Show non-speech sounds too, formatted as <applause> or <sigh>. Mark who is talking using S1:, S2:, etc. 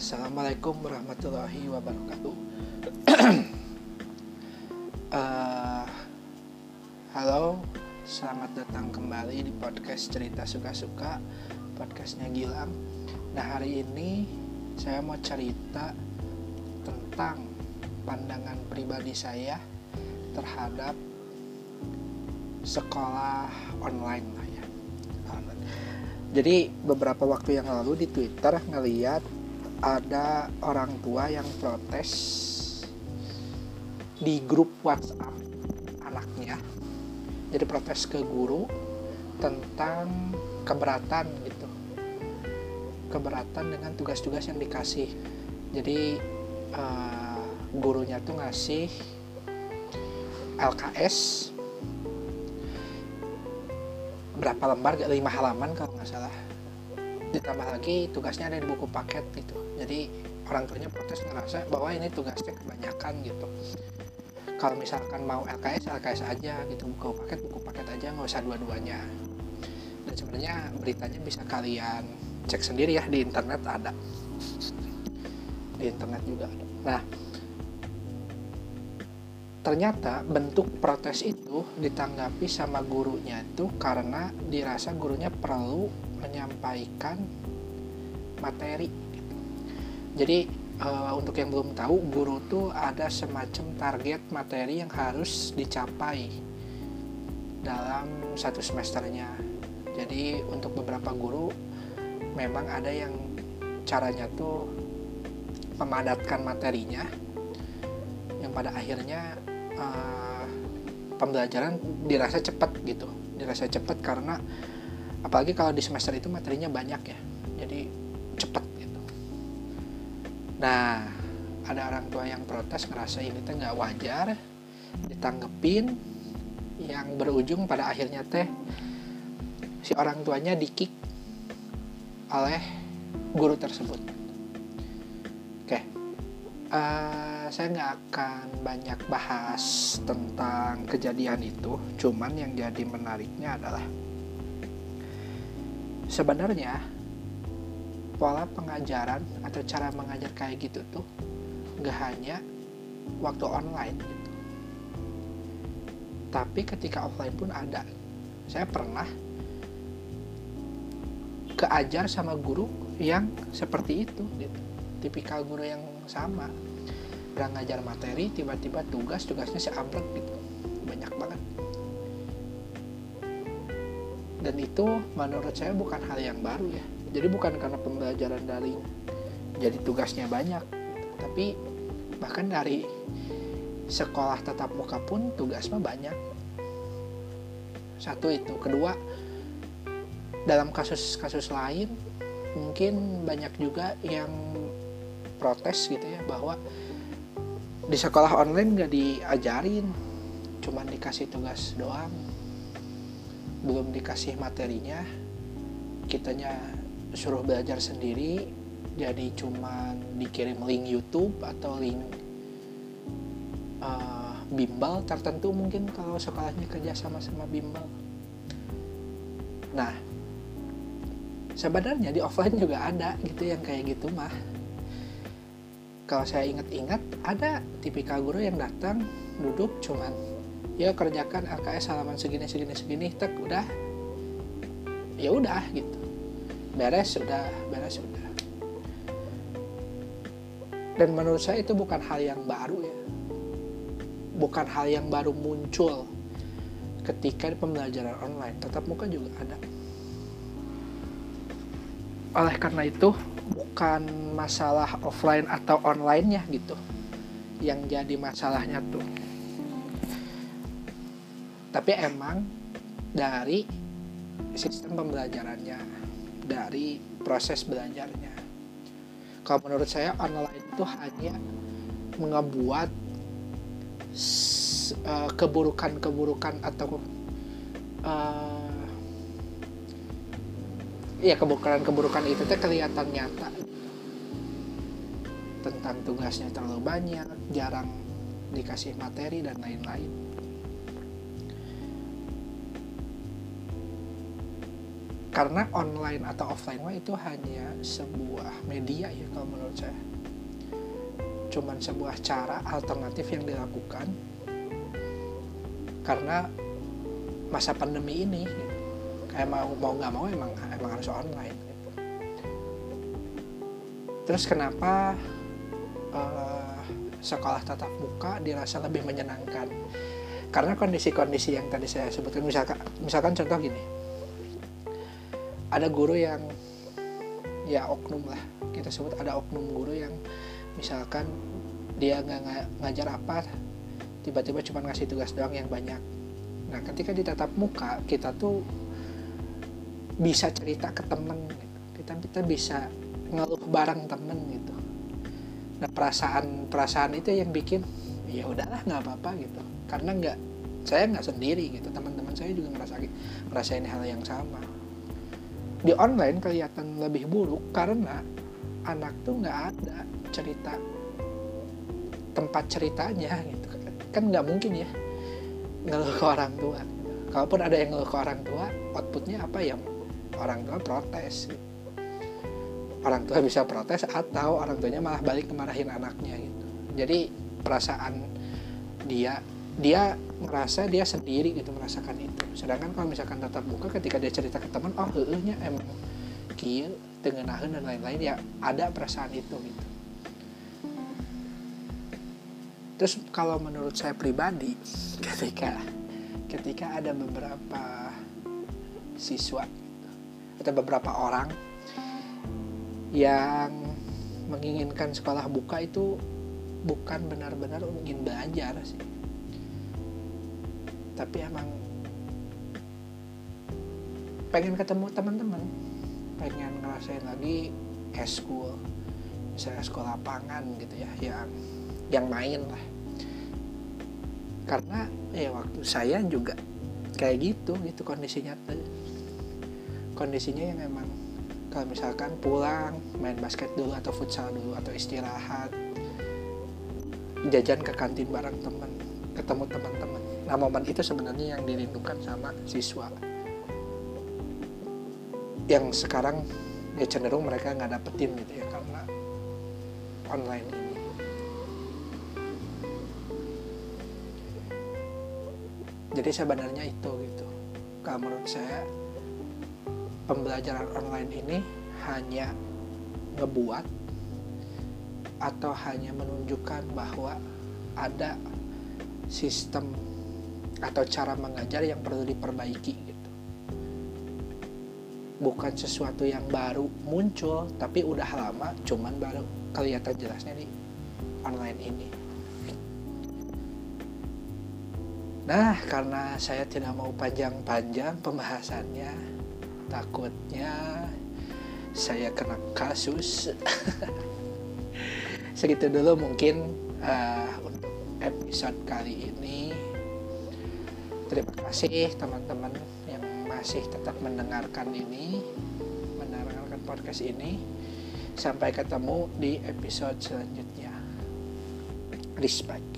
S1: Assalamualaikum warahmatullahi wabarakatuh. uh, <clears throat> halo, selamat datang kembali di podcast cerita suka-suka, podcastnya Gilang. Nah hari ini saya mau cerita tentang pandangan pribadi saya terhadap sekolah online lah ya. Jadi beberapa waktu yang lalu di Twitter ngeliat ada orang tua yang protes di grup WhatsApp anaknya. Jadi protes ke guru tentang keberatan gitu. Keberatan dengan tugas-tugas yang dikasih. Jadi uh, gurunya tuh ngasih LKS berapa lembar lima halaman kalau nggak salah ditambah lagi tugasnya ada di buku paket gitu. Jadi orang tuanya protes ngerasa bahwa ini tugasnya kebanyakan gitu. Kalau misalkan mau LKS LKS aja gitu. Buku paket buku paket aja nggak usah dua-duanya. Dan sebenarnya beritanya bisa kalian cek sendiri ya di internet ada. Di internet juga ada. Nah ternyata bentuk protes itu ditanggapi sama gurunya itu karena dirasa gurunya perlu menyampaikan materi. Jadi uh, untuk yang belum tahu guru tuh ada semacam target materi yang harus dicapai dalam satu semesternya. Jadi untuk beberapa guru memang ada yang caranya tuh memadatkan materinya yang pada akhirnya uh, pembelajaran dirasa cepat gitu. Dirasa cepat karena apalagi kalau di semester itu materinya banyak ya. Jadi cepet gitu. Nah ada orang tua yang protes ngerasa ini teh nggak wajar ditanggepin yang berujung pada akhirnya teh si orang tuanya dikik oleh guru tersebut. Oke uh, saya nggak akan banyak bahas tentang kejadian itu. Cuman yang jadi menariknya adalah sebenarnya pola pengajaran atau cara mengajar kayak gitu tuh gak hanya waktu online gitu. Tapi ketika offline pun ada. Saya pernah keajar sama guru yang seperti itu gitu. Tipikal guru yang sama. Udah ngajar materi tiba-tiba tugas tugasnya seambrek gitu. Banyak banget dan itu menurut saya bukan hal yang baru ya. Jadi bukan karena pembelajaran daring jadi tugasnya banyak tapi bahkan dari sekolah tatap muka pun tugas mah banyak. Satu itu. Kedua dalam kasus-kasus lain mungkin banyak juga yang protes gitu ya bahwa di sekolah online gak diajarin cuman dikasih tugas doang belum dikasih materinya kitanya suruh belajar sendiri. Jadi cuman dikirim link YouTube atau link uh, bimbel tertentu mungkin kalau sekolahnya kerja sama sama bimbel. Nah sebenarnya di offline juga ada gitu yang kayak gitu mah. Kalau saya ingat-ingat ada tipikal guru yang datang duduk cuman ya kerjakan LKS halaman segini segini segini tek udah. Ya udah gitu. Beres sudah beres sudah dan menurut saya itu bukan hal yang baru ya. Bukan hal yang baru muncul ketika pembelajaran online. Tetap muka juga ada. Oleh karena itu bukan masalah offline atau online-nya gitu. Yang jadi masalahnya tuh tapi emang dari sistem pembelajarannya dari proses belajarnya. Kalau menurut saya online itu hanya mengebuat uh, keburukan-keburukan atau uh, ya keburukan-keburukan itu teh kelihatan nyata. Tentang tugasnya terlalu banyak jarang dikasih materi dan lain-lain karena online atau offline mah itu hanya sebuah media ya kalau menurut saya. Cuman sebuah cara alternatif yang dilakukan karena masa pandemi ini kayak mau mau nggak mau emang emang harus online. Terus kenapa uh, sekolah tatap muka dirasa lebih menyenangkan? Karena kondisi-kondisi yang tadi saya sebutkan misalkan misalkan contoh gini ada guru yang ya oknum lah. Kita sebut ada oknum guru yang misalkan dia nggak ngajar apa tiba-tiba cuma ngasih tugas doang yang banyak. Nah ketika di tatap muka kita tuh bisa cerita ke temen. Kita kita bisa ngeluh bareng temen gitu. Nah perasaan perasaan itu yang bikin ya udahlah nggak apa-apa gitu. Karena nggak saya nggak sendiri gitu. Teman-teman saya juga ngerasain ngerasain hal yang sama di online kelihatan lebih buruk karena anak tuh nggak ada cerita tempat ceritanya gitu kan. Nggak mungkin ya ngeluh ke orang tua. Kalaupun ada yang ngeluh ke orang tua outputnya apa ya orang tua protes? Orang tua bisa protes atau orang tuanya malah balik kemarahin anaknya gitu. Jadi perasaan dia dia merasa dia sendiri gitu merasakan itu. Sedangkan kalau misalkan tatap muka ketika dia cerita ke teman oh heehnya emang kieu tengenahan dan lain-lain ya ada perasaan itu gitu. Terus kalau menurut saya pribadi <laughs> ketika ketika ada beberapa siswa atau beberapa orang yang menginginkan sekolah buka itu bukan benar-benar ingin belajar sih tapi emang pengen ketemu teman-teman. Pengen ngerasain lagi eskul misalnya sekolah lapangan gitu ya yang yang main lah. Karena ya waktu saya juga kayak gitu gitu kondisinya tuh. Kondisinya yang emang kalau misalkan pulang main basket dulu atau futsal dulu atau istirahat jajan ke kantin bareng teman ketemu teman-teman nah momen itu sebenarnya yang dirindukan sama siswa. Yang sekarang ya cenderung mereka nggak dapetin gitu ya karena online ini. Jadi sebenarnya itu gitu. Kalau menurut saya pembelajaran online ini hanya ngebuat atau hanya menunjukkan bahwa ada sistem atau cara mengajar yang perlu diperbaiki gitu. Bukan sesuatu yang baru muncul, tapi udah lama, cuman baru kelihatan jelasnya di online ini. Nah, karena saya tidak mau panjang-panjang pembahasannya, takutnya saya kena kasus. <laughs> Segitu dulu mungkin uh, untuk episode kali ini terima kasih teman-teman yang masih tetap mendengarkan ini mendengarkan podcast ini. Sampai ketemu di episode selanjutnya. Respect